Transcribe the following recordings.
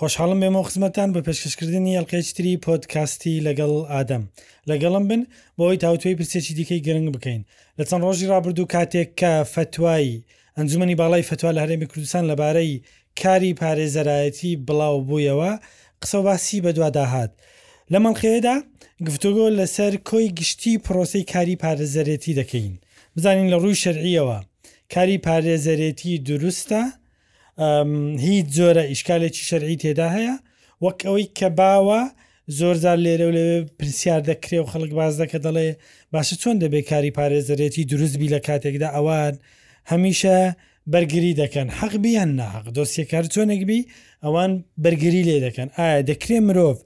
خۆشحاڵم بێمە و خزمەتتان بە پێشکەشکردنی ئەڵقەیەکی تری پۆدکاستی لەگەڵ ئادەم لەگەڵم بن بۆ ئەوەی تاوتوێی پرسێکی دیکەی گرنگ بکەین لە چەند ڕۆژی ڕابردوو کاتێک کە فەتوای ئەنجومەنی باڵای فەتوا لە هەرێمی کوردستان لەبارەی کاری پارێزەرایەتی بڵاو بوویەوە قسە و باسی بەدوادا هات لەم ئەڵقەیەدا گفتوگۆ لەسەر کۆی گشتی پرۆسەی کاری پارێزەرێتی دەکەین بزانین لە ڕووی شەرعیەوە کاری پارێزەرێتی دروستە هیچ جۆرە ئیشکالێکی شەرعی تێدا هەیە وەک ئەوەی کە باوە زۆرجار لێرە و لەوێ پرسیار دەکرێ و خەڵک باز دەکە دەڵێ باشە چۆن دەبێ کاری پارێزەرێتی دروستبی لە کاتێکدا ئەوان هەمیشە بەرگری دەکەن حەق بیان ناحق دۆسیەکار چۆنێک بی ئەوان بەرگری لێ دەکەن ئایا دەکرێ مرۆڤ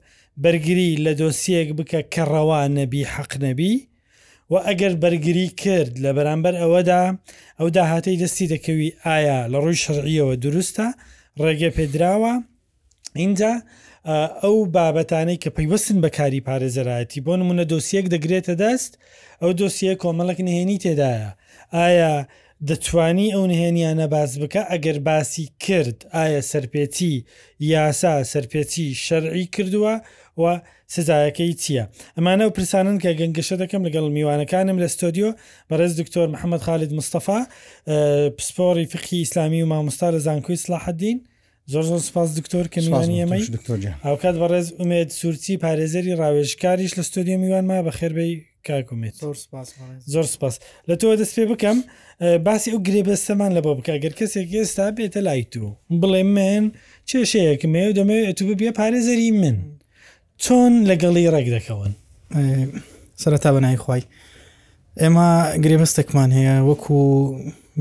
بەرگری لە دۆسیەک بکە کە ڕەوا نەبی حەق نەبی وە ئەگەر بەرگری کرد لە بەرامبەر ئەوەدا ئەو داهاتەی دەستی دەکەوی ئایا لە ڕووی شەرعیەوە دروستە ڕێگە پێ دراوە ئینجا ئەو بابەتانەی کە پەیوەستن بە کاری پارێزەرایەتی بۆ نمونە دۆسیەک دەگرێتە دەست ئەو دۆسیە کۆمەڵک نهێنی تێدایە ئایا دەتوانی ئەو نهێنیانە باس بکە ئەگەر باسی کرد ئایا سەرپێچی یاسا سەرپێچی شەرعی کردووە و سزایەکەی چییە؟ ئەمانە ئەو پرسانەن کە گەنگەشە دەکەم لەگەڵ میوانەکانم لە ستۆدیۆ، بەڕێز دکتۆر محەمەد خالید مستەفا، پسپۆڕی فیقهی ئیسلامی و مامۆستا لە زانکۆی سڵاحەدین. زۆر زۆر سوپاس دکتۆر کە میوانی ئێمەی. دکتۆر گیان. هاوکات بەڕێز ئومێد سورچی پارێزەری ڕاوێژکاریش لە ستۆدیۆ میوانمە، بەخێر بێی کاک ئومێد. زۆر سوپاس بەڕێز. زۆر سوپاس. لە تۆوە دەست پێ بکەم، باسی ئەو گرێبەستەمان لە بۆ بکە، گەر کەسێک ئێستا بێتە لای تو، بڵێ من کێشەیەکم هەیە و دەمەوێ ئەتوو ببیە پارێزەری من، چۆن لەگەڵی ڕێک دەکەون؟ سەرەتا بە ناوی خوای ئێمە گرێبەستێکمان هەیە وەکو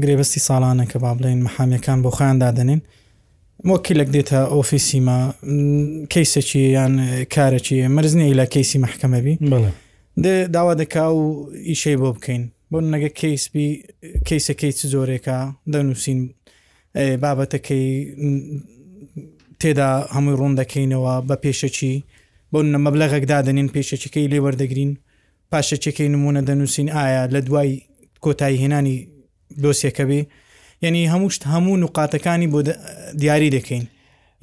گرێبەستی ساڵانە کە با بڵێن محامیەکان بۆ خۆیان دادەنێن وەکیلەک دێتە ئۆفیسیمە کەیسێکی یان کارەکی مەرزنی لە کەیسی محکەمەبی داوا دەکا و ئیشەی بۆ بکەین بۆ نەگە کەیسبی کەیسەکەی چ جۆرێکە دەنووسین بابەتەکەی تێدا هەمووی ڕوون دەکەینەوە بە پێشەکی بۆ مەبلەغێک دادەنین پێشەکیەکەی لێ وەردەگرین پاشەکیەکەی نمونە دەنووسین ئایا لە دوای کۆتایی هێنانی دۆسیەکە بێ یعنی هەمووشت هەموو نقاتەکانی بۆ دیاری دەکەین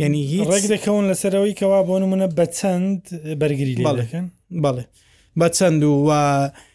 یعنی ڕێک دەکەون لەسەرەوەی کەوا بۆ نمونە بە چەند بەرگری لەکەن بەڵێ بە چەند و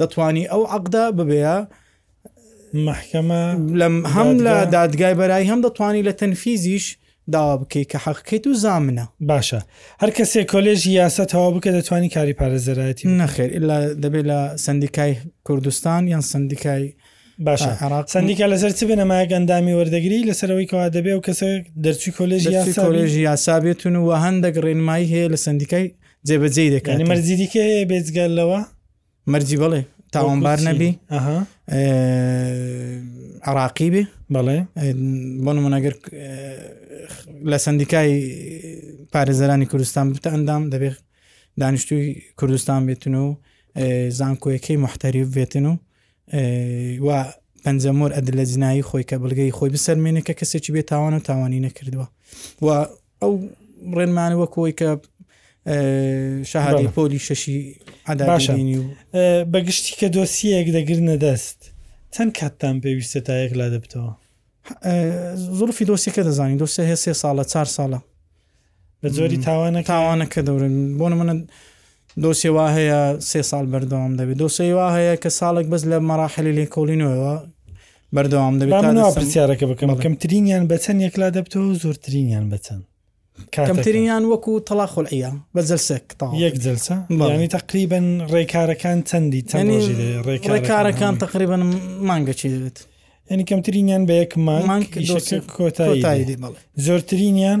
دەتوانی ئەو عەقدە ببێە مەحکەمە لەم هەم لە دادگا. دادگای بەرایی هەم دەتوانی لە تەنفیزیش داوا بکەیت کە حەقکەیت و زامنە باشە هەر کەسێک کۆلێژی یاسا تەواو بکە دەتوانی کاری پارێزەرایەتی بکە. نەخێر ئللا دەبێت لە سەندیکای کوردستان یان سەندیکای باشە عێراق سەندیکا لەسەر چ بنەمایەک ئەندامی وەردەگری لەسەرەوەی کەوا دەبێ و کەسە دەرچوی کۆلێژی دەرچووی یاسا بێت؟ کۆلێژی یاسا بێتون و هەندێک ڕێنمایی هەیە لە سەندیکای جێبەجێی یعنی دەکات مەرجی دیکە هەیە بێجگە لەوە مەرجی بڵێ تاوانبار نەبی عراقی بێ بڵێ بۆ منەگەر لە سندیکای پارێزەرانی کوردستان بتە ئەندام دەبێت دانیشتوی کوردستان بێتن و زانکۆیەکەی محتەری بێتن و و پەنجەمۆر ئەد لە جنایی خۆی کە بڵگەی خۆی بسەرمێنێ کە کەسێکی بێ تاوان و تاوانی نەکردووە و ئەو ڕێنمانە وەک ئەوی کە شەهادەی بەڵێ. پۆلی شەشی عەدادی باشە. دینی و بەگشتی کە دۆسیەیەک دەگرنە دەست چەند کاتتان پێویستە تا یەک لا دەبتەوە زوڵفی دۆسیەکە دەزانین دۆسیە هەیە سێ ساڵە چار ساڵە بە جۆری تاوانەکە تاوانەکە دەورن بۆ نمونە دۆسێ وا هەیە سێ ساڵ بەردەوام دەبێت، دۆسێی وا هەیە کە ساڵێک بەس لە مەراحلی لێکۆڵینەوەوە بەردەوام دەبێت. با من وا پرسیارەکە بکەم کەمترینیان بە چەند یەکلا دەبتەوە و زۆرترینیان بە چەند؟ کەمترینیان وەکو تەڵاق خولعیە بە جەلسەک تەواو یەک جەلسە یانی تقریبا ڕێکارەکان چەندی چەند ڕۆژی دەوێت ڕێکارەکان تقریبا مانگەچی دەوێت یعنی کەمترینیان بە یەک مانگ کۆتایی دێ بەڵێ زۆرترینیان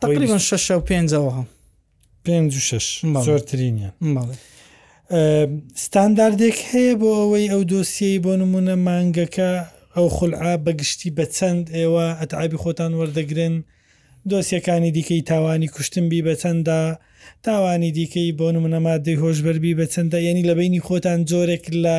تقریبا شش و پێنجەوە پێنج و شش زۆرترینیان ستانداردێک هەیە بۆ ئەوەی ئەو دۆسیەی بۆ نمونە مانگەکە ئەو خولعا بەگشتی بە چەند ئێوە ئەتعابی خۆتان وەردەگرن دۆسیەکانی دیکەی تاوانی کوشتن بی بە چەندە تاوانی دیکەی بۆ نمونە مادەی هۆشبەربی بە چەندە یعنی لە بینی خۆتان جۆرێک لە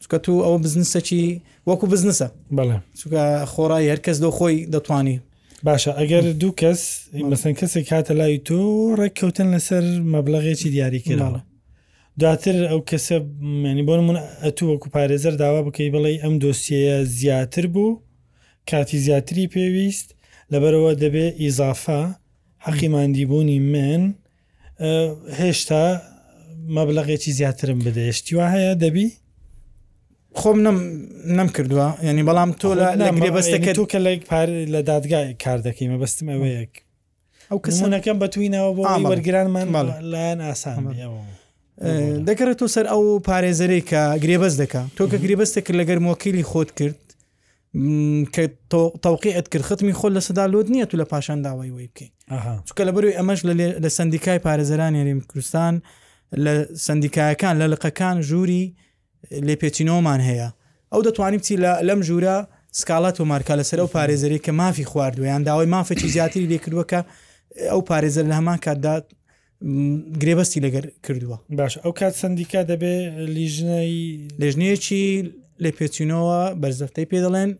چونکە تو ئەوە بزنسەکی وەکو بزنسە بەڵێ چونکە خۆڕای هەرکەس لۆ خۆی دەتوانی باشە ئەگەر دوو کەس مەسەن کەسێک هاتە لای تۆ ڕێککەوتن لەسەر مەبلغێکی دیاری کردەوە دواتر ئەو کەسە ینی بۆ من ئەتو وەکو پارێزەر داوا بکەی بڵێ ئەم دۆسیەیە زیاتر بوو کاتی زیاتری پێویست لەبەرەوە دەبێ ئیزافە حەقی ماندیبوونی من هێشتا مەبلغێکی زیاترم بدەێ شتیوا هەیە دەبی خۆم نم نم کردووە ینی بەڵام تۆ لە لەگرێ بەستەکە تۆ کە لە پار لە دادگای کار دەکەی مەبستم ئەوەیەک ئەو کەسەکەم بەتوینەوە بۆ وەرگرانمان لایەن ئاسان دەکەڕێت تۆ سەر ئەو پارێزەرێک کە گرێبەست دەکە تۆ کە گرێبەستە کرد لەگەر مۆکیلی خۆت کرد کە تەوقیعت کرد ختمی خۆ لە سەدا لۆت نییە تو لە پاشان داوای وی بکەین چکە لە بەروی ئەمەش لە سندیکای پارێزەرانی هەریم کوردستان لە سندیکایەکان لە لقەکان ژووری لێپێچینەوەمان هەیە ئەو دەتوانین بچی لەم ژوورە سکاڵا تۆمارکە لەسەر ئەو پارێزەری کە مافی خواردویان داوای مافێکی زیاتری لێکردووە کە ئەو پارێزەر لە هەمان کاتدا گرێبەستی لەگەر کردووە باش ئەو کات سندیکا دەبێ لیژنەی لێژنەیەکی لە پێچینەوە بەرزەفتەی پێ دەڵێن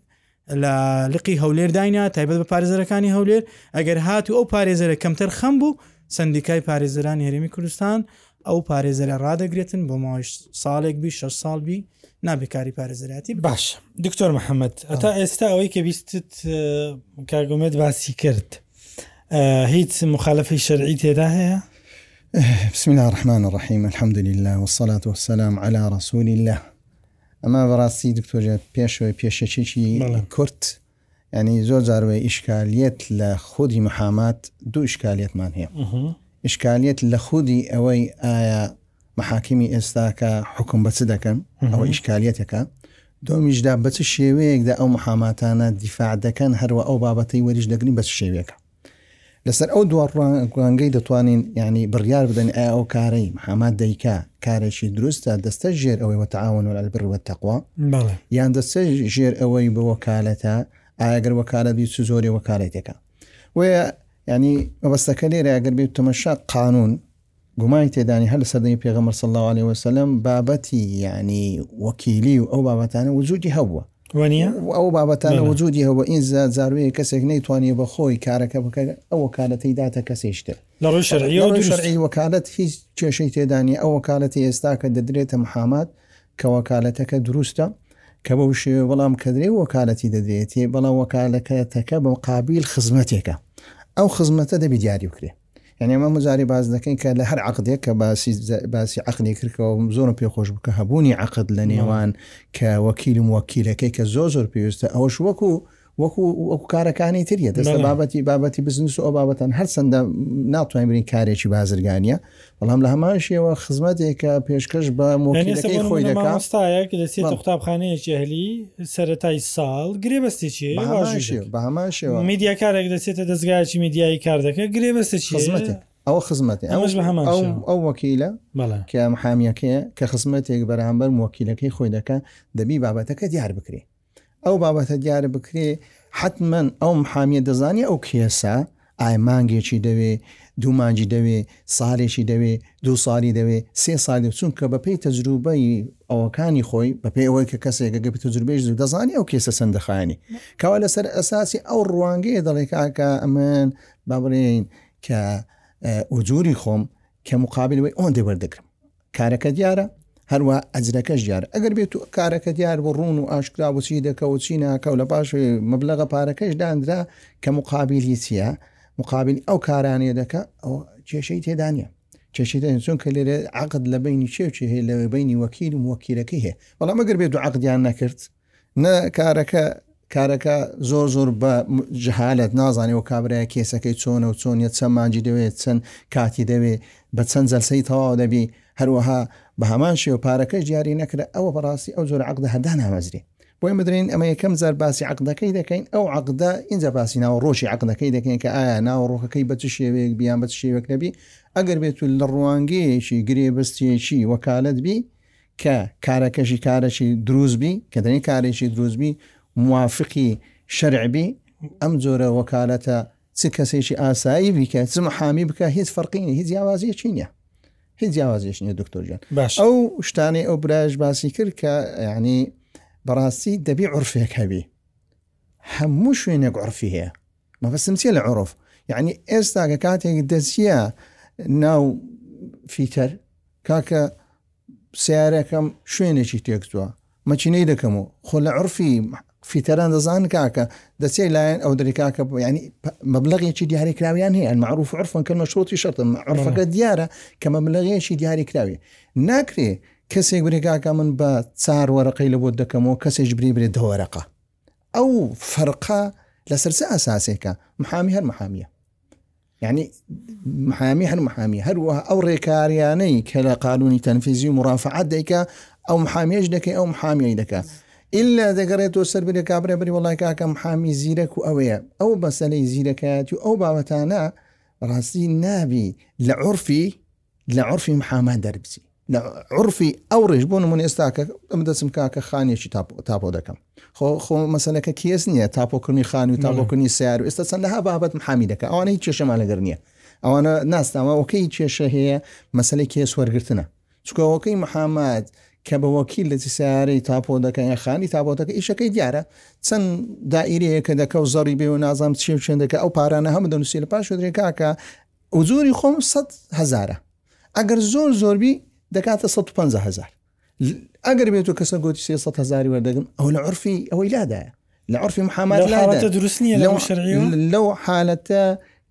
لە لقی هەولێر داینا تایبەت بە پارێزەرەکانی هەولێر ئەگەر هات و ئەو پارێزەرە کەمتەر خەم بوو سندیکای پارێزەران هێرمی کوردستان ئەو پارێزەرە ڕدەگرێتن بۆ ماوەش ساڵێک بی شش ساڵ بی نابێکاری پارێزراتی باش دکتۆر محەممەد ئەتا ئێستا ئەوەی کە بیستت کارگومێت باسی کرد. هیچ مخالفەی شەرعی تێدا هەیە؟ بسم اللە الرحمن الرحیم الحمد للە والصلاة والسلام علی رسول اللە ئەمە بەڕاستی دکتۆرە پێشەوەی پێشەچێکی کورت ینی زۆر جاروێ ئیشکالیت لە خودی محامات دوو ئشکالیتمان هەیە ئشکالیت لە خودی ئەوەی ئایا مەحاکمی ئێستاکە حکم بە چ دەکەن ئەوە ئیشکالیەتەکە دومیشدا بە چ شێوەیەکدا ئەو محاماتانە دیفاع دەکەن هەروە ئەو بابەتی وەریش دەگرین بە چ شێوێکە لەسەر ئەو دوڕوانگەی دەتوانین ینی بڕیار بدەن ئا ئەو کارەی محەمماد دەیکا کارێکی دروستە دەستە ژێر ئەوەی وەتەعاون وەل بڕوە تەقوا یان دەستە ژێر ئەوەی بە وەکالەتە ئاگەر وەکالەت بی چ زۆری وەکالەتەکە وە ینی مەبەستەکە لێرە ئەگەر بێت تەمەشا قانون گومانی تێدانیە هەر لە سەردەمی پێغەمبەر صلی اللە علیە وسلم بابەتی یعنی وەکیلی و ئەو بابەتانە وجودی هەبووە وانە و ئەو بابەتانە وجودی هەبووە ئین زاروەیە کەسێک نەیتوانێ بە خۆی کارەکە بکە ئەو وەکالەتی داتە کەسێشتر لە ڕووی شەرعی و شەرعی وەکالەت هیچ کێشەی تێدانی ئەو وەکالەتی ئێستا کە دەدرێتە محامات کە وەکالەتەکە دروستە کە بەو شێوێ بەڵام کەدرێ وەکالەتی دەدرێتێ بەڵام وەکالەکەتەکە بە قابل خزمەتێکە ئەو خزمەتە دەبی دیاری بکرێ یعنی ئەمە مجاری باز دەکەین کە لە هەر عقدێک کە باسی باسی عقلی کردکەوە زۆر پێ خۆش بکە هەبوونی عقد لە نێوان کە وەکیل و وەکیلەکەی کە زۆر زۆر پێویستە ئەوش وەکو وەکو وەکو کارەکانی تریە دەستە بابەتی بابەتی بزنس و ئەو بابەتەن هەرچەندە ناتوانین برین کارێکی بازرگانیە بەڵام لە هەمان شێوە خزمەتێکە پێشکەش بە مۆکیلەکەی خۆی دەکات قوتابخانەیەکی هەلی سەرەتای ساڵ گرێبەستێکی هەیە بە هەمان واژووی شێوە دەکەن. بە هەمان شێوە میدیاکارێک دەچێتە دەزگایەکی میدیایی کار دەکات گرێبەستێکی هەیە. خزمەتێک ئەوە خزمەتێ ئەو ئەمەش بە هەمان ئەو شێوە. ئەو وەکیلە بەڵێ کە محامیەکەیە کە خزمەتێک بەرامبەر موەکیلەکەی خۆی دەکا دەبی بابەتەکە دیار بکرێ ئەو بابەتە دیار بکرێ حتمما ئەو محامیە دەزانێ ئەو کێسە ئایا مانگێکی دەوێ، دوو مانگی دەوێ، ساڵێکی دەوێ، دوو ساڵی دەوێ، سێ ساڵی دەوێ، چونکە بەپێی تەجروبەی ئەوەکانی خۆی، بەپێی ئەوەی کە کەسێک گەر بە تەجروبەیش زوو دەزانێ ئەو کێسە چەند دەخایەنێ. کەوا لەسەر ئەساسی ئەو ڕوانگەیە دەڵێ کاکە ئەمن با بڵێین کە ئوجوری خۆم کە مقابل ئەوەی ئەوەندەی وەردەگرم. کارەکە دیارە هەروە ئەجرەکەش دیار ئەگەر بێت و کارەکە دیار بۆ ڕوون و ئاشکرا بچی دەکەوت چی ناکەو لە باش مەبلغە پارەکەش دانرا کە مقابلی چییە مقابل ئەو کارانێ دەکە ئەو کێشەی تێدانە کێشی دێن چونکە لێرە عقد لە بینی چێ چێ هەیە لە بینی وەکیل و وەکیلەکەی هەیە بەڵام ئەگەر بێت و عقدیان نەکرد نە کارەکە کارەکە زۆر زۆر بە جهالت نازانێ و کابراە کێسەکەی چۆنە و چۆنیە چەند مانجی دەوێت چەند کاتی دەوێ بە چەند جەلسەی تەواو دەبی هەروەها بە هەمان شێ و پارەکەش دیاری نەکرە ئەوە بەڕاستی ئەو زۆر عقدە هەردا نامەزرێ بۆی مدرین ئەمە یەکەم زار باسی عقدەکەی دەکەین ئەو عقدە اینجا باسی ناوە ڕۆژی عقدەکەی دەکەین کە ئایا ناوە ڕۆخەکەی بە چ شێوەیەک بیان بە چ شێوەک نەبی ئەگەر بێت و لە ڕوانگەیەکی گرێبەستێکی وەکالت بی کە کارەکەشی کارەکی دروست بی کە دەین کارێکی دروست بی موافقی شەرع بی ئەم جۆرە وەکالەتە چ کەسێکی ئاسایی بیکە چ محامی بکە هیچ فەرقینی هیچ جیاوازیەکی نییە هیچ جیاوازیش نیە دکتۆر جان باش ئەو شتانی ئەو برایش باسی کرد کە ینی بەڕاستی دەبی عرفێک هەبی هەموو شوێنێک عرفی هەیە مەبەستم چیە لە عورف؟ یەعنی ئێستا کە کاتێک دەچیە ناو فیتەر کاکە سیارەکەم شوێنێکی تێکتووە مەچینەی دەکەم و خۆ لە عرفی فیتەران دەزان کاکە دەچێت لایەن ئەو دەریکاکە ینی مەبلغێکی دیاری کراویان هەیە معروف عرفن کە مەشروتی شەتم عرفەکە دیارە کە مەبلغێکی دیاری کراوی ناکرێ کەسێک برێکاکە من بە چار وەرەقەی لە بۆت دەکەمەوە کەسێک بری برێت دەوەرەقە ئەو فەرقە لەسەر چ ئاساسێکە محامی هەر محامیە یعنی محامی هەر محامی هەروە ئەو ڕێکاریانەی کە لە قانونی تەنفیزی و مڕافعات دەیکە ئەو محامیش دەکەی ئەو محامیی دەکە ئللا دەگەڕێتەوە سەر بێ کابرا بری وڵای کاکەم حامی زیرەک و ئەوەیە ئەو بەسەلەی زیرەکایەتی و ئەو بابەتانە ڕاستی نابی لە عرفی لە عورفی محاما دەربچی لە عورفی ئەو ڕێژ بۆ نمونە ئێستا کە ئەم دەچم کاکە خانێکی تاپۆ دەکەم خۆ خۆ مەسەلەکە کێس نییە تاپۆکردنی خان و تاپۆکردنی سیار و ئێستا چەندەها بابەت محامی دەکە ئەوانە هیچ کێشەمان لەگەر نییە ئەوانە ناستاوە ئۆکەی کێشە هەیە مەسلەی کێس وەرگتنە چکەوەکەی محامات کە بە وەکیل لە سیارەی تاپۆ دەکەن یا خانی تاپۆتەکە ئیشەکەی دیارە چەند دائیرەیە کە دەکە و زەڕی بێ و نازام چی و چێندەکە ئەو پارانە هەموو دەنووسی لە پاش درێکاکە ئوجوری خۆم سەد هەزارە ئەگەر زۆر زۆربی دەکاتە سەد و پەنجا هەزار ئەگەر بێت و کەسە گۆتی سێ سەد هەزاری وەردەگم ئەو لە عرفی ئەوەی لادایە لە عرفی محامات لەو لادایە. حاڵەتە دروست نییە لەو لەو- شەرعیە ل- لەو حالەتە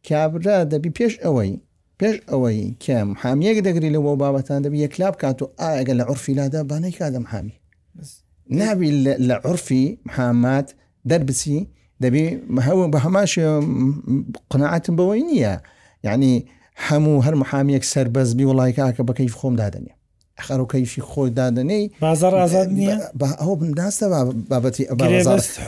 کابرا دەبی پێش ئەوەی پێش ئەوەی کە محامیەک دەگری لەوە بابەتان دەبی یەکلا بکات و ئاگە لە عرفی لادا بانەی کادە محامی نابی لە- لە عرفی محامات دەربچی دەبی هەوە بە هەمان شێ قناعەتم بەوەی نییە یعنی هەموو هەر محامیەک سەربەزبی وڵای کاکە بەکەی خۆم دادنێ خەرو کەیفی خۆی دادنەی بازار ئازاد نییە ئەو بناسە بابەتی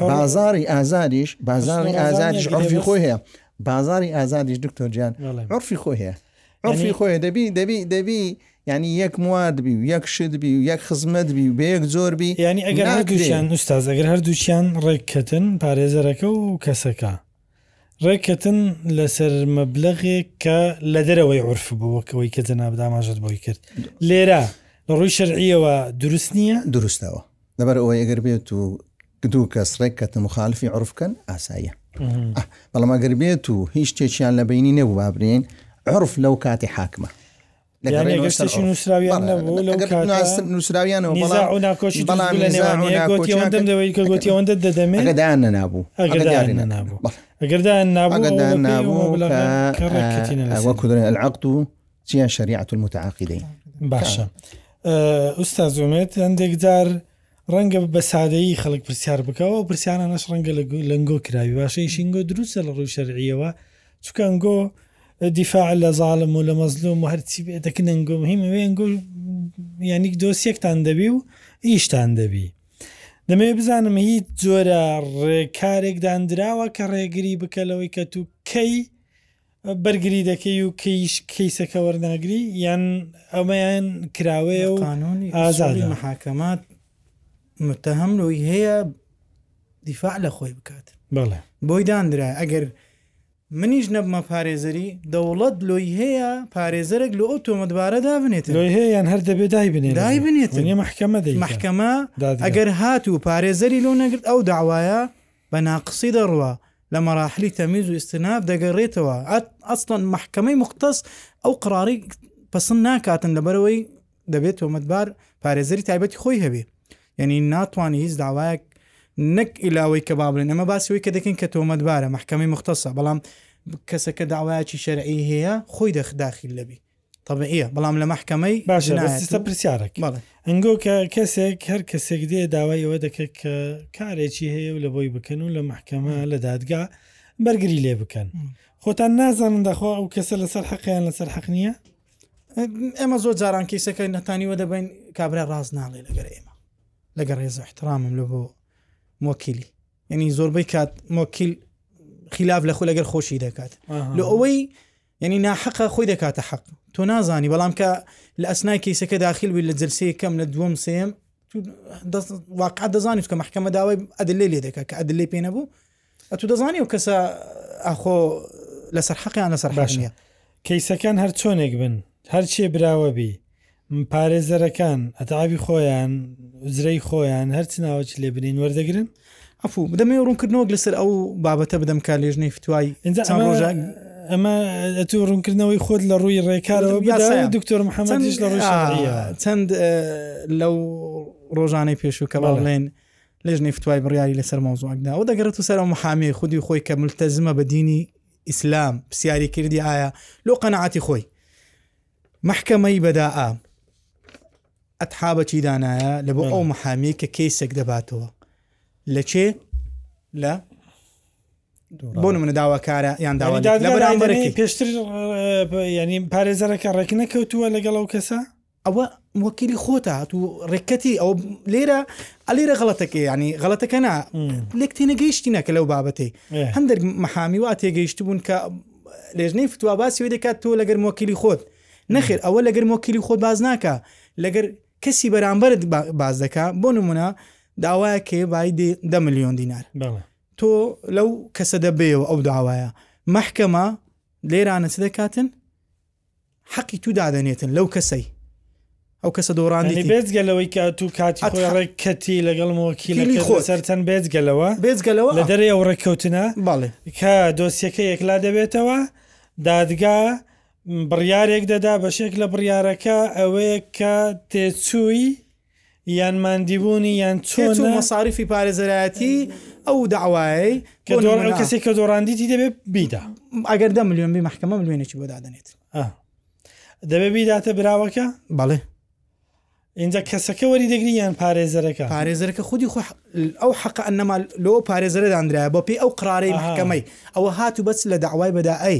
بازاری ئازادیش بازاری ئازادیش عرفی خۆی هەیە بازاری ئازادیش دکتۆر جیان عرفی خۆی هەیە عرفی خۆیە دەبی دەبی دەبی ینی یەک مواد بی و یەک شت بی و یەک خزمەت بی و بە یەک زۆر بی ینی ئەگەر هەردووچیان نووستاز ئەگەر هەردووچیان ڕێککەتن پارێزەرەکە و کەسەکە ڕێککەتن لەسەر مەبلغێک کە لە دەرەوەی عرف بووەکەوەی کە جەناب داماژت بۆی کرد لێرە لە ڕووی شەرعیەوە دروست نییە دروستەوە لەبەر ئەوەی ئەگەر بێت و دوو کەس ڕێک کەتن مخالفی عرف کەن ئاساییە بەڵام ئەگەر بێت و هیچ شتێکیان لە بینی نەبوو بابرێن عرف لەو کاتی حاکمە وەکودرێن العقد و چیە شریعەت المتعاقدین باشە ئوستا زومێت هەندێکجار ڕەنگە بە سادەیی خەڵک پرسیار بکەوە پرسیانە نەش ڕەنگە لە لەنگۆ کراوی باشەی شینگۆ دروستە لە ڕووی شەرعیەوە چکەنگۆ دیفاع لە زاڵم و لە مەزلوم و هەرچی بێ دەکنەنگۆ مهمەوێنگۆ یانیک دۆسیەکتان دەبی و ئیشتان دەبی دەمەوێت بزانم هیچ جۆرە ڕێکارێکداندراوە کە ڕێگری بکە لەوەی کە تو کەی بەرگری دەکەی و کەیش کەیسەکە وەرناگری یان ئەمەیان کراوەیە و قانونی ئازادی محاکەمات متهم لۆی هەیە دیفاع لە خۆی بکات بەڵێ بۆی دانرا ئەگەر منیش نەبمە پارێزەری دەوڵەت لۆی هەیە پارێزەرێک لۆ ئەو تۆمەتبارە دابنێت لۆی هەیەیان هەر دەبێ دای بنێ دای بنێت محکەمە دەی محکەمە ئەگەر هات و پارێزەری لۆ نەگرت ئەو داوایە بە ناقسی دەڕوا لە مەراحلی تەمیز و ئیستیناف دەگەرێتەوە ئەسڵەن مەحکەمەی موختەس ئەو قەڕاڕەی پەسند ناکاتن لەبەرەوەی دەبێت تۆمەتبار پارێزەری تایبەتی خۆی هەبێ یعنی ناتوانانی هیچ داوایەک نەک ئیلاوەی کە با بڵێن ئەمە باسیەوەی کە دەکەین کە تۆمەتبارە مەحکەمەی مختەسە بەڵام کەسەکە داوایەکی شەرعی هەیە خۆی دەخداخیل لەبی تەبعیە بەڵام لە مەحکەمەی باشە بەس ئیستا پرسیارەک ئەنگۆ کە کەسێک هەر کەسێک دێ داوای ئەوە دەکرێت کە کارێکی هەیە و لە بۆی بکەن و لە مەحکەمە لە دادگا بەرگری لێ بکەن خۆتان نازانن دەخوا ئەو کەسە لەسەر حەقیان لەسەر حەق نییە ئێمە زۆر جاران کەیسەکە نەتانیوە دەبین کابرا ڕاست ناڵێ لەگەر ئێمە لەگە ڕێز احترامم لە بۆ مۆکیلی ینی زۆربەی کات مۆکیل خلاف لە خو لەگەر خۆشی دەکات لە ئەوەی یعنی ناحەقە خۆی دەکاتە حەق تۆ نازانی بەڵام کە لە ئەسنای کەیسەکە داخل بووی لە جلسەیە کەم لە دووەم سێم واقع دەزانیت کە محکمە داوای ئەدلێ لێ دەکە کە ئەدلێ پێ نەبوو ئەتو دەزانی و کەسە ئاخۆ لەسەر حەقیان لەسەر باشە کەیسەکان هەر چۆنێک بن هەرچێ براوە بی پارێزەرەکان ئەتعابی خۆیان ئوجرەی خۆیان هەرچ ناوەچ لێ بنێن وەردەگرن؟ عەفوو بدەمێ ڕوونکردنەوەک لەسەر ئەو بابەتە بدەم کە لێژنەی فتوای ئینجا چەند ئەمە ڕۆژە ئەمە ئەتوو ڕوونکردنەوەی خۆت لە ڕووی ڕێکارەوە بدا یاسایە. دکتۆر محەممەد چەند- هیچ لە ڕووی آه، شەرعییەوە. چەند اه، لەو ڕۆژانەی پێشوو کە بەڵێ. بەڵێن لێژنەی فتوای بڕیاری لەسەر مەوزوعدا و دەگەڕێت و سەر ئەو محامی خودی خۆی کە ملتەزمە بە دینی ئیسلام پرسیاری کردی ئایا لۆ قەنەعاتی خۆی مەحکەمەی بەدائا ئەتحا بە چی دانایە لە بۆ ئەو محامی کە کەیسێک دەباتەوە لە چێ لە بۆ منە داواکارە یان داوا لە بەرامبەرەکەی پێشتر ینی پارێزەرەکە ڕێک نەکەوتووە لەگەڵ ئەو کەسە ئەوە موەکیلی خۆتە هات و ڕێکەتی ئەو لێرە ئەلێرە غڵەتەکە ینی غڵەتەکە نا لێک تێنەگەیشتی نەکە لەو بابەتی هەندێک محامی وا تێگەیشت بوون کە لێژنەی فتوا باسی وی دەکات تۆ لەگەر مۆکیلی خۆت نەخێر ئەوە لەگەر مۆکیلی خۆت باز ناکە لەگەر کەسی بەرامبەرت باز دەکە بۆ نمونە داوایە کێ بای دە میلیۆن دینار تۆ لەو کەسە دەبێەوە ئەو داوایە محکەمە لێرانە چ دەکاتن حەقی تو دادەنێتن لەو کەسەی ئەو کەسە دۆڕاندی یعنی بێجگە لەوەی کە ئەتوو کاتی خۆی ئەتح- ڕێک کەتی لەگەڵ موەکیلەکەت کیلی خۆت. لەسەر تەن بێجگە لەوە بێجگە لەوە لە دەرێ ئەو ڕێککەوتنە بەڵێ کە دۆسیەکە یەکلا دەبێتەوە دادگا بڕیارێک دەدا بەشێک لە بڕیارەکە ئەوەیە کە تێچووی یان ماندیبوونی یان چۆنە. پێچ و مەساریفی پارێزەرایەتی ئەو دەعوایەی کە دۆ ئەو کەسێک کە دۆڕاندیتی دەبێت بیدا. ئەگەر دە ملیۆن بی مەحکەمە ملوێنێکی بۆ دادەنێت. دەبێ بیداتە براوەکە؟ بەڵێ. اینجا کەسەکە وەری دەگری یان پارێزەرەکە پارێزەرەکە خودی خۆ ئەو حەق ئەنەما لۆ پارێزەرە دانرایە بۆ پێی ئەو قرارەی محکەمەی ئەوە هات و بەس لە داوای بەدا ئەی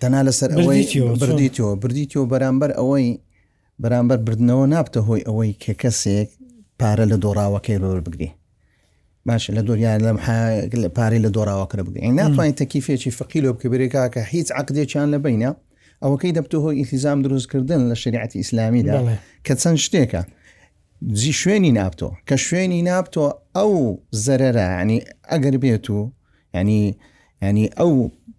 تەنا لەسەر ئەوەی بردیتەوە بردیتەوە بەرامبەر ئەوەی بەرامبەر بردنەوە نابتە هۆی ئەوەی کە کەسێک پارە لە دۆڕاوەکەی بەر بگری باشە لە دۆریان لەم پارەی لە دۆڕاوەکە بگری ناتوانین تەکیفێکی فەقیل و بکەبرێکا کە هیچ عقدێکیان لە بینە ئەوەکەی دەبتە هۆی ئیتیزام دروستکردن لە شریعەتی ئیسلامیدا کە چەند شتێکە زی شوێنی نابتۆ کە شوێنی نابتۆ ئەو زەرەرانی ئەگەر بێت و یانی یانی ئەو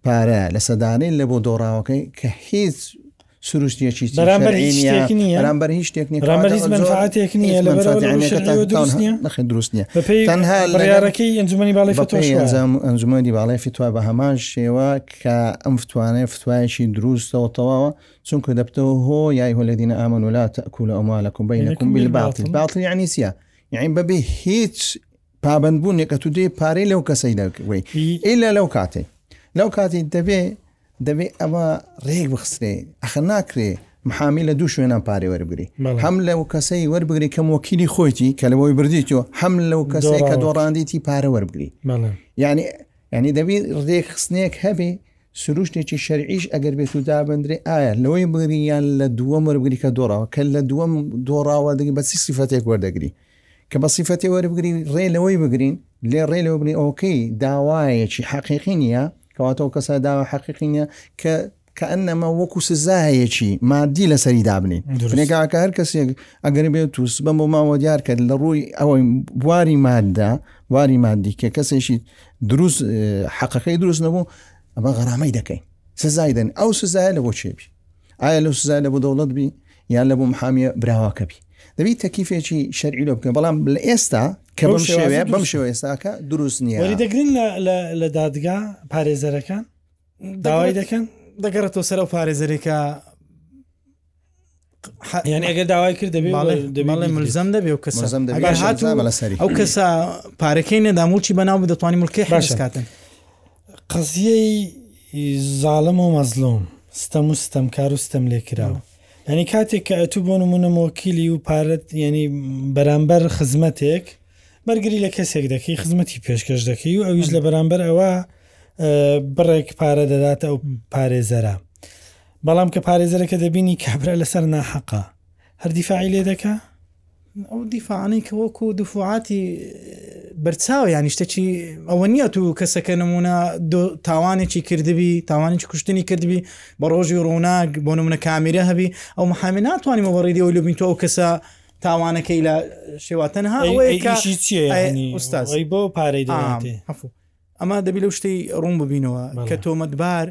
پارە لە سەدانەی لە بۆ دۆڕاوەکەی کە هیچ سروشتێکی بەرامبەر هیچ شتێک نییە بەرامبەر هیچ شتێک نییە بەرامبەر هیچ منفعاتێک نییە لە دروست نییە نەخێ دروست نییە بەپێی تەنها بڕیارەکەی ئەنجومەنی باڵی فتوای ئەنجومەنی باڵی فتوا بە هەمان شێوە کە ئەم فتوانەیە فتوایەکی دروستەوە تەواوە چونکە دەبتەوە هۆ یای هۆ لە دینە ئامن ولا تەکول ئەموالەکم بینەکم بالباطل باطل یعنی سیە یعنی بەبێ هیچ پابەند بوونێک کە تو دێ پارەی لەو کەسەی دەکوی ئیلا لەو کاتێ لەو کاتی دەبێ دەبێ ئەوە ڕێک بخسرێ ئەخ ناکرێ محامی لە دوو شوێنان پارێ وەربگری هەم لەو کەسەی وەربگری کەم وەکیلی خۆیتی کە لەوەی بردیتەوە هەم لەو کەسەی کە دۆڕاندیتی پارە وەربگری یعنی ینی دەبی ڕێک خستنێک هەبێ سروشتێکی شەرعیش ئەگەر بێت و دابندرێ ئایا لەوەی بگریان لە دووەم وەربگری کە دۆڕاوە کە لە دووەم دۆڕاوە دەگەی بەچی سیفەتێک وەردەگری کە بە سیفەتێ وەربگرین ڕێ لەوەی بگرین لێ ڕێ لەوە بگرین ئەوکەی داوایەکی حەقیقی نییە کەواتەوە کەسە داوا حەقیقی نییە کە کە ئەنەمە وەکو سزایەکی مادی لەسەری دابنین نێگاکە هەر کەسێک ئەگەر بێت و سبە بۆ ماوە دیار کرد لە ڕووی ئەوەی بواری مادە بواری مادی کە کەسێکی دروست حەقەکەی دروست نەبوو ئەمە غەرامەی دەکەین سزای دەن ئەو سزایە لە بۆ چێبی ئایا لەو سزای لە بۆ دەوڵەت بی یان لە بۆ محامیە براواکە بی دەبی تەکیفێکی شەرعی لە بکەن بەڵام لە ئێستا کە بەم شێوەیە بەم شێوە ئێستاکە دروست نییە وەری دەگرن لە دادگا پارێزەرەکان داوای دەکەن دەگەڕێتەوە سەر و پارێزەرێکە یعنی ئەگەر داوای کرد دەبێ دەمەڵێ ملزم دەبێ و کەس ئەو کەسە پارەکەی نەداموچی بەناو دەتوانانی ملکەی حشکاتن قەزیەی زاڵم و مەزلوم، ستەم و ستەمکار و ستەملێکراو، یانی کاتێک کە ئەتوو بۆ نموونە مۆکیلی و پارەت یانی بەرامبەر خزمەتێک بەرگری لە کەسێک دەکەی خزمەتی پێشکەش دەکەی و ئەویش لە بەرامبەر ئەوە بڕێک پارە دەداتە ئەو پارێزەرە بەڵام کە پارێزەرەکە دەبینی کابرا لەسەر ناحەقا هەردیفاعی لێ دەکە ئەو دیفاعانەی کە وەکو دفوعاتی بەرچاو یانی شتەکی ئەوە نییە تو کەسەکە نمونە تاوانێکی کردبی تاوانێکی کوشتنی کردبی بە ڕۆژی ڕووناک بۆ نمونە کامیرە هەبی ئەو محامی ناتوانانی مەوەڕیدی و لەبین تۆ ئەو کەسە تاوانەکەی لە شێواتەن هاوەیەشی چیستاسی بۆ پارەی ئەمە دەبی لەو شتی ڕوون ببینەوە کە تۆمەتبار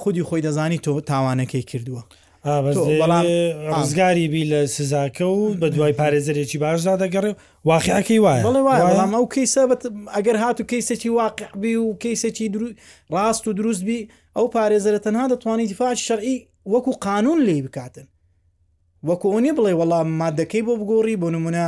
خودی خۆی دەزانی تۆ تاوانەکەی کردووە ڕزگاری بی لە سزاکە و بە دوای پارێزەرێکی باشدا دەگەڕێ واقعەکەی وایە بەڵام ئەو کەیسە ئەگەر هات و کەیسێکی واقعبی و کەیسێکی ڕاست و دروست بی ئەو پارێزەرە تەنها دەتوانانی دیفاعی شەرعی وەکو قانون لی بکاتن وەکو ئەوە نیە بڵێ وەڵا مادەکەی بۆ بگۆڕی بۆ نمونە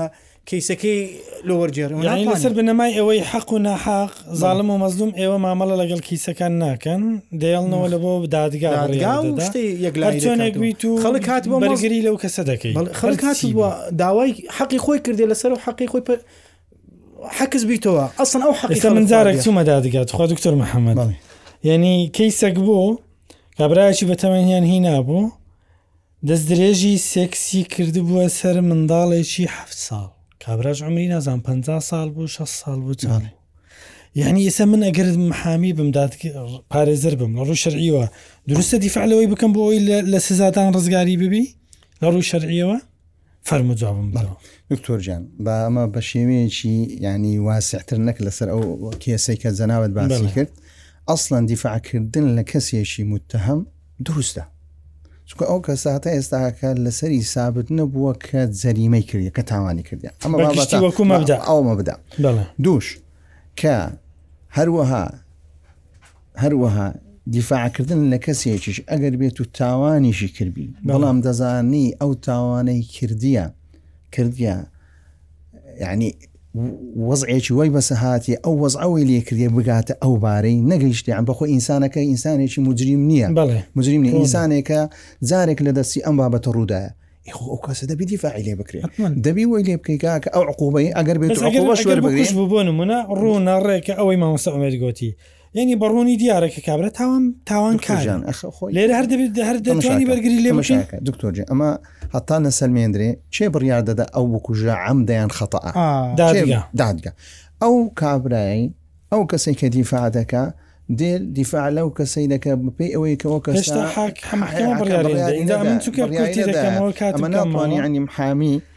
کەیسەکەی لۆ وەرگێڕ ئەوە یانی ناتوانێ. لەسەر بنەمای ئەوەی حەق و ناحەق، بەڵێ. زاڵم و مەزلوم، ئێوە مامەڵە لەگەڵ کیسەکان ناکەن، دەیەڵنەوە نەخ. لەبۆ دادگا دادگا بڕیار و دەدا، شتێ یەکلایی هەر چۆنێک دەکاتەوە. بیت و خەڵک هاتبوە مەز بەرگری لەو کەسە دەکەی، بەڵێ هەر خەڵک چی هاتبوە بێ. داوای حەقی خۆی کردیە لەسەر و حەقی خۆی پە حەکس بیتەوە ئەسڵەن ئەو حەقی ئێستا من خەڵک جارێک خواردیە. چوومە دادگا توخوا دکتۆر محەمەد بەڵێ. یانی کەیسەک بوو کابرایەکی بەتەمەن یان هی نابوو دەستدرێژی سێکسی کردبووە سەر منداڵێکی حەفت ساڵ کابراش عمری نازان پ ساڵ بوو شە ساڵ بوو چاڵ بوو یعنی ئێستا من ئەگەر محامی بم داد پارێزەر بم لە ڕوو شەرعیوە دروستە دیفاعلەوەی بکەم بۆ ئەوی لە سزادان ڕزگاری ببی لە ڕووی شەرعیەوە فەرمو جوابم بەڵێ دکتۆر جان با ئەمە بە شێوەیەکی ینی واسعتر نەک لەسەر ئەو کێسەی کە جەناوت باسی کرد ئەسڵەن دیفاعکردن لە کەسێکی متتەهم دروستە چکە ئەو کەسە هەتا ئێستاکە لەسەری سابت نەبووە کە جەریمەی کردی کە تاوانی کردی ئەمە ئەومە بدا دووش کە هەروەها هەروەها دیفاعکردن لە کەسێکیش ئەگەر بێت و تاوانیشی کردبی بەڵام دەزانی ئەو تاوانەی کردیە کردە یعنی وەزعێکی وای بەسەهاتی ئەو وەز ئەوەی لێ کردێ بگاتە ئەو بارەی نەگەیشتیان بەخۆ ئینسانەکە ئینسانێکی مجریم نییە بەڵێ مجریم نیە ئینسانێکە جارێک لە دەستی ئەم بابەتە ڕوودایە ئەو کەسە دەبی دیفاعی لێ بکرێت دەبی وی لێ بکەیکە کە ئەو عقوبەی ئەگەر بێت بۆ نمونە ڕوونە ڕێکە ئەوەی مامۆستا ئەمێری گوتی یعنی بە ڕوونی دیارە کە کابرا تاوان تاوان کاژان لێرە هەر دەبێت هەر دەتوانانی بەرگری لێ بشێکە دکتۆرج ئەمە هەتا نەسەلمێندرێ چێ بڕیار دەدا ئەو بکوژە ئەم دەیان خەتە دادگە ئەو کابرایی ئەو کەسێک کە دیفاع دەکە دێر دیفاع لەو کەسەی دەکە بپی ئەوەی کەەوە کە من چکە کاتەکەمەوە کاتەکەمەوە کاتەکەمەوە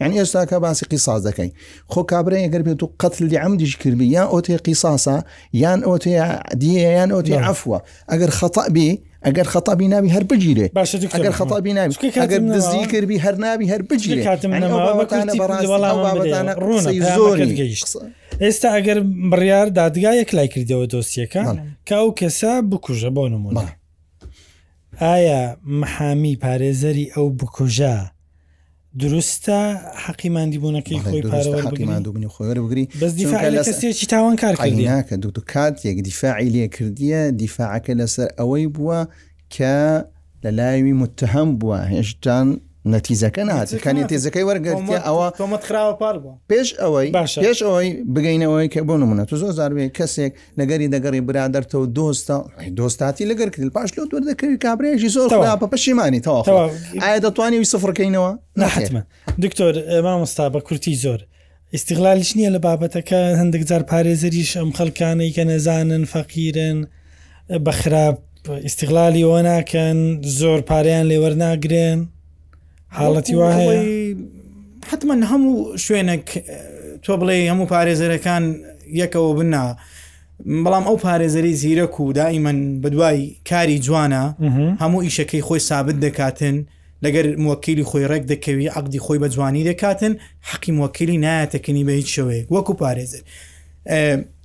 یعنی ئێستاکە باسی قیساس دەکەین خۆ کابرای ئەگەر بێت و قەتلی ئەمدیش کردی یان ئۆتێ قیساسە یان ئۆتێ دییان ئۆتێ عفوە ئەگەر خەتا بی ئەگەر خەتا بیناوی هەر بگیرێ باشە ئەگەر خەتا بیناوی ئەگەر دزی کردی هەر ناوی هەر بگیرێ ئێستا ئەگەر بڕیار دادگا یەک لای کردەوە دۆستیەکە کە ئەو کەسە بکوژە بۆ نمونە ئایا محامی پارێزەری ئەو بکوژە دروستە حەقی ماندیبونەکەی خۆی پارەوەربگری؟ حەقی ماندوبونی خۆی وەربگری بەس دیفاع لە کەسێکی تاوانکار کردی ناکە دوو کاتێک دیفاعی لێ کردیە دیفاعەکە لەسەر ئەوەی بووە کە لە لایوی متهم بووە هێشتان نەتیزەکە ناتەکانی تێزەکەی وەرگرتە ئەوە تۆمەت خراوە پار بوو پێش ئەوەی پێش ئەوەی بگەینەوەی کە بۆ نمونە تو زۆر زاروێ کەسێک لەگەری دەگەڕی برادەرتە و دۆستە دۆستاتی لەگەر کردن پاش لەو دوور دەکەوی کابراێژی زۆر خراپە پەشیمانی تەوا ئایا دەتوانانی سفرکەینەوە ناحتمە دکتۆر مامۆستا بە کورتی زۆر ئیسیغلالیش نییە لە بابەتەکە هەندێک جار پارێزەریش ئەم خەلکانەی کە نەزانن فەقیرن بە خراپ ئیسیغلالی ئەوە ناکەن زۆر پاریان لێوەرناگرن حاڵەتی وا هەیە حتمما هەموو شوێنێک تۆ بڵێ هەموو پارێزەرەکان یەکەوە بنا بەڵام ئەو پارێزەری زیرەک و دائیمەن بەدوای کاری جوانە هەموو ئیشەکەی خۆی سابت دەکاتن لەگەر موەکیلی خۆی ڕێک دەکەوی عقدی خۆی بە جوانی دەکاتن حەقی موەکیلی نایەتەکەنی بە هیچ شوەیە وەکو پارێزر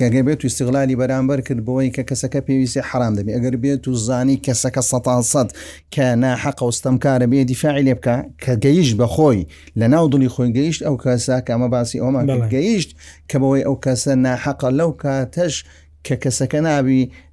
گەر بێت و ئیستیغلالی بەرامبەر کرد بەوەی کە کەسەکە پێویستە حەرام دەبێت ئەگەر بێت و زانی کەسەکە سەتان سەد کە ناحەقە و ستەمکارە بێ دیفاعی لێ بکا کە گەیشت بە خۆی لە ناو دڵی خۆی گەیشت ئەو کەسە کە ئەمە باسی ئەومان کرد بەڵێ. گەیشت کە بەوەی ئەو کەسە ناحەقە لەو کاتەش کە کەسەکە نابی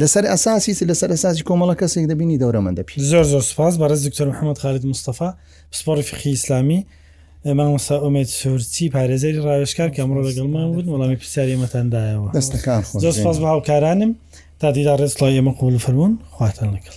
لەسەر ئەساسی چ لەسەر ئەساسی کۆمەڵە کەسێک دەبینی دەورەمەندە پێ. زۆر زۆر سوپاس بەڕێز دکتۆر محەمەد خالید مستەفا پسپۆڕی فقهی ئیسلامی مامۆستا ئومێد سورچی پارێزەری ڕاوێژکار کە ئەمڕۆ لەگەڵمان بوون وەڵامی پرسیاری ئێمەتان دایەوە دەستەکان خۆش زۆر سوپاس بێنە. بە هاوکارانم تا دیدا ڕێز خڵای ئێمە قوبول فەرموون خواتان لەگەڵ